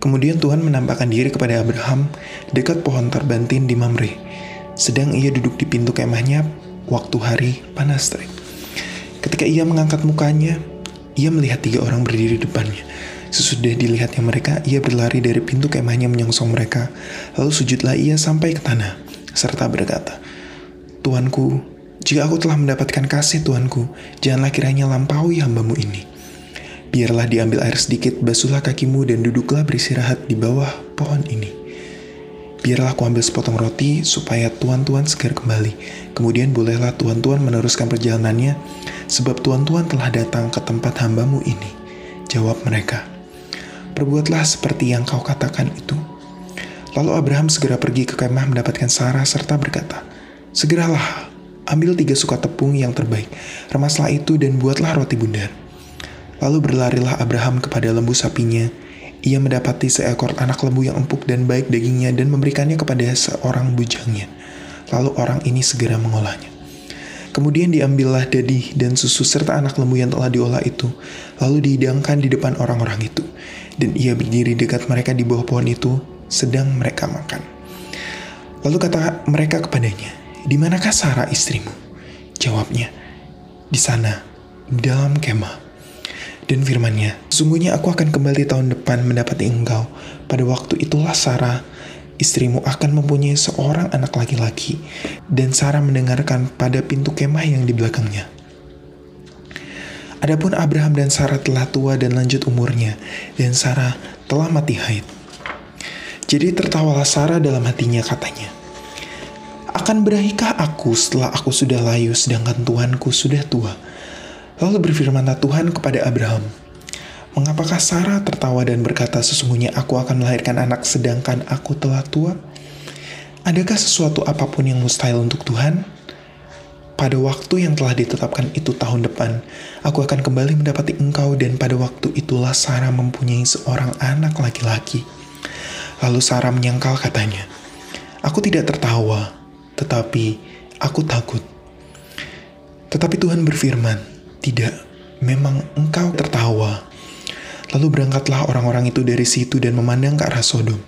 Kemudian Tuhan menampakkan diri kepada Abraham dekat pohon terbantin di Mamre. Sedang ia duduk di pintu kemahnya waktu hari panas terik. Ketika ia mengangkat mukanya, ia melihat tiga orang berdiri di depannya. Sesudah dilihatnya mereka, ia berlari dari pintu kemahnya menyongsong mereka. Lalu sujudlah ia sampai ke tanah, serta berkata, Tuanku, jika aku telah mendapatkan kasih Tuanku, janganlah kiranya lampaui hambamu ini. Biarlah diambil air sedikit, basuhlah kakimu dan duduklah beristirahat di bawah pohon ini. Biarlah aku ambil sepotong roti supaya tuan-tuan segar kembali. Kemudian bolehlah tuan-tuan meneruskan perjalanannya, sebab tuan-tuan telah datang ke tempat hambamu ini. Jawab mereka, Perbuatlah seperti yang kau katakan itu. Lalu Abraham segera pergi ke kemah mendapatkan Sarah serta berkata, Segeralah, ambil tiga suka tepung yang terbaik, remaslah itu dan buatlah roti bundar. Lalu berlarilah Abraham kepada lembu sapinya. Ia mendapati seekor anak lembu yang empuk dan baik dagingnya dan memberikannya kepada seorang bujangnya. Lalu orang ini segera mengolahnya. Kemudian diambillah dadi dan susu serta anak lembu yang telah diolah itu, lalu dihidangkan di depan orang-orang itu. Dan ia berdiri dekat mereka di bawah pohon itu, sedang mereka makan. Lalu kata mereka kepadanya, di manakah Sarah istrimu? Jawabnya, di sana, dalam kemah. Dan firmannya, sungguhnya aku akan kembali tahun depan mendapati engkau. Pada waktu itulah Sarah, istrimu akan mempunyai seorang anak laki-laki. Dan Sarah mendengarkan pada pintu kemah yang di belakangnya. Adapun Abraham dan Sarah telah tua dan lanjut umurnya, dan Sarah telah mati haid. Jadi tertawalah Sarah dalam hatinya katanya, Akan berahikah aku setelah aku sudah layu sedangkan Tuanku sudah tua? Lalu berfirmanlah Tuhan kepada Abraham, Mengapakah Sarah tertawa dan berkata, Sesungguhnya aku akan melahirkan anak sedangkan aku telah tua? Adakah sesuatu apa pun yang mustahil untuk Tuhan? Pada waktu yang telah ditetapkan itu tahun depan, aku akan kembali mendapati engkau dan pada waktu itulah Sarah mempunyai seorang anak laki-laki. Lalu Sarah menyangkal katanya, Aku tidak tertawa, tetapi aku takut. Tetapi Tuhan berfirman, tidak, memang engkau tertawa. Lalu berangkatlah orang-orang itu dari situ dan memandang ke arah Sodom.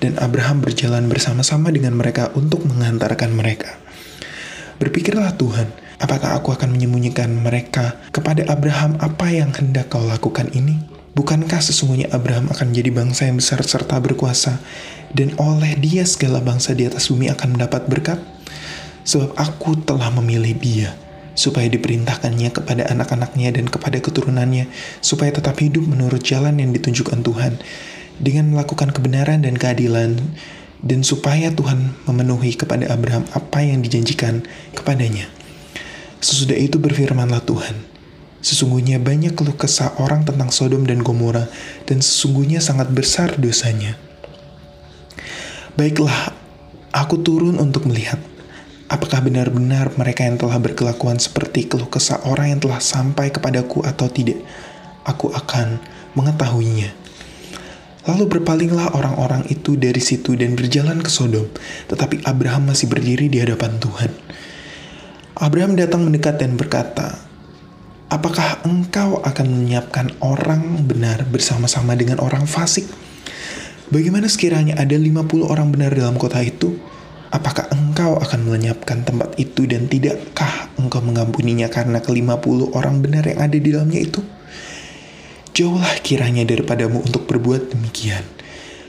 Dan Abraham berjalan bersama-sama dengan mereka untuk mengantarkan mereka. Berpikirlah Tuhan, apakah aku akan menyembunyikan mereka kepada Abraham apa yang hendak kau lakukan ini? Bukankah sesungguhnya Abraham akan menjadi bangsa yang besar serta berkuasa, dan oleh dia segala bangsa di atas bumi akan mendapat berkat? Sebab aku telah memilih dia supaya diperintahkannya kepada anak-anaknya dan kepada keturunannya, supaya tetap hidup menurut jalan yang ditunjukkan Tuhan, dengan melakukan kebenaran dan keadilan, dan supaya Tuhan memenuhi kepada Abraham apa yang dijanjikan kepadanya. Sesudah itu berfirmanlah Tuhan, Sesungguhnya banyak keluh kesah orang tentang Sodom dan Gomora, dan sesungguhnya sangat besar dosanya. Baiklah, aku turun untuk melihat Apakah benar-benar mereka yang telah berkelakuan seperti keluh kesah orang yang telah sampai kepadaku atau tidak? Aku akan mengetahuinya. Lalu berpalinglah orang-orang itu dari situ dan berjalan ke Sodom, tetapi Abraham masih berdiri di hadapan Tuhan. Abraham datang mendekat dan berkata, Apakah engkau akan menyiapkan orang benar bersama-sama dengan orang fasik? Bagaimana sekiranya ada 50 orang benar dalam kota itu? Apakah engkau akan melenyapkan tempat itu dan tidakkah engkau mengampuninya karena kelima puluh orang benar yang ada di dalamnya itu? Jauhlah kiranya daripadamu untuk berbuat demikian.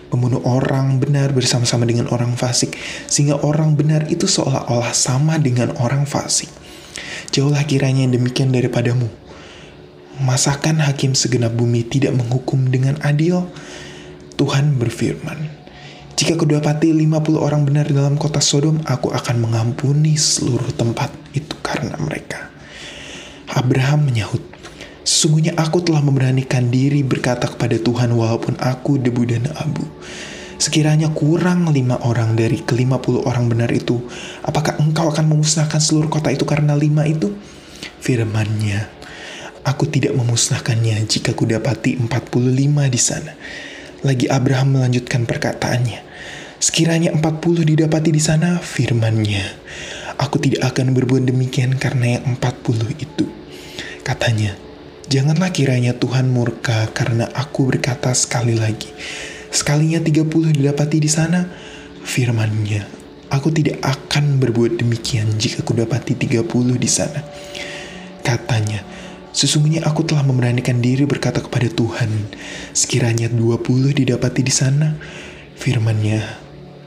Membunuh orang benar bersama-sama dengan orang fasik, sehingga orang benar itu seolah-olah sama dengan orang fasik. Jauhlah kiranya yang demikian daripadamu. Masakan hakim segenap bumi tidak menghukum dengan adil? Tuhan berfirman, jika kudapati 50 orang benar dalam kota Sodom, aku akan mengampuni seluruh tempat itu karena mereka. Abraham menyahut, Sesungguhnya aku telah memberanikan diri berkata kepada Tuhan walaupun aku debu dan abu. Sekiranya kurang lima orang dari kelima puluh orang benar itu, apakah engkau akan memusnahkan seluruh kota itu karena lima itu? Firmannya, aku tidak memusnahkannya jika kudapati empat puluh lima di sana. Lagi Abraham melanjutkan perkataannya, Sekiranya 40 didapati di sana, firmannya, aku tidak akan berbuat demikian karena yang 40 itu. Katanya, janganlah kiranya Tuhan murka karena aku berkata sekali lagi, Sekalinya 30 didapati di sana, firmannya, aku tidak akan berbuat demikian jika kudapati 30 di sana. Katanya, sesungguhnya aku telah memberanikan diri berkata kepada Tuhan, sekiranya 20 didapati di sana, firmannya,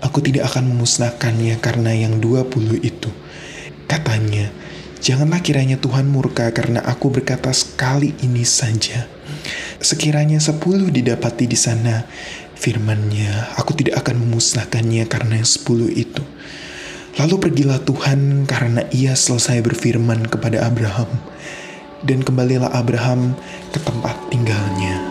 aku tidak akan memusnahkannya karena yang 20 itu. Katanya, janganlah kiranya Tuhan murka karena aku berkata sekali ini saja. Sekiranya sepuluh didapati di sana, firmannya, aku tidak akan memusnahkannya karena yang sepuluh itu. Lalu pergilah Tuhan karena ia selesai berfirman kepada Abraham. Dan kembalilah Abraham ke tempat tinggalnya.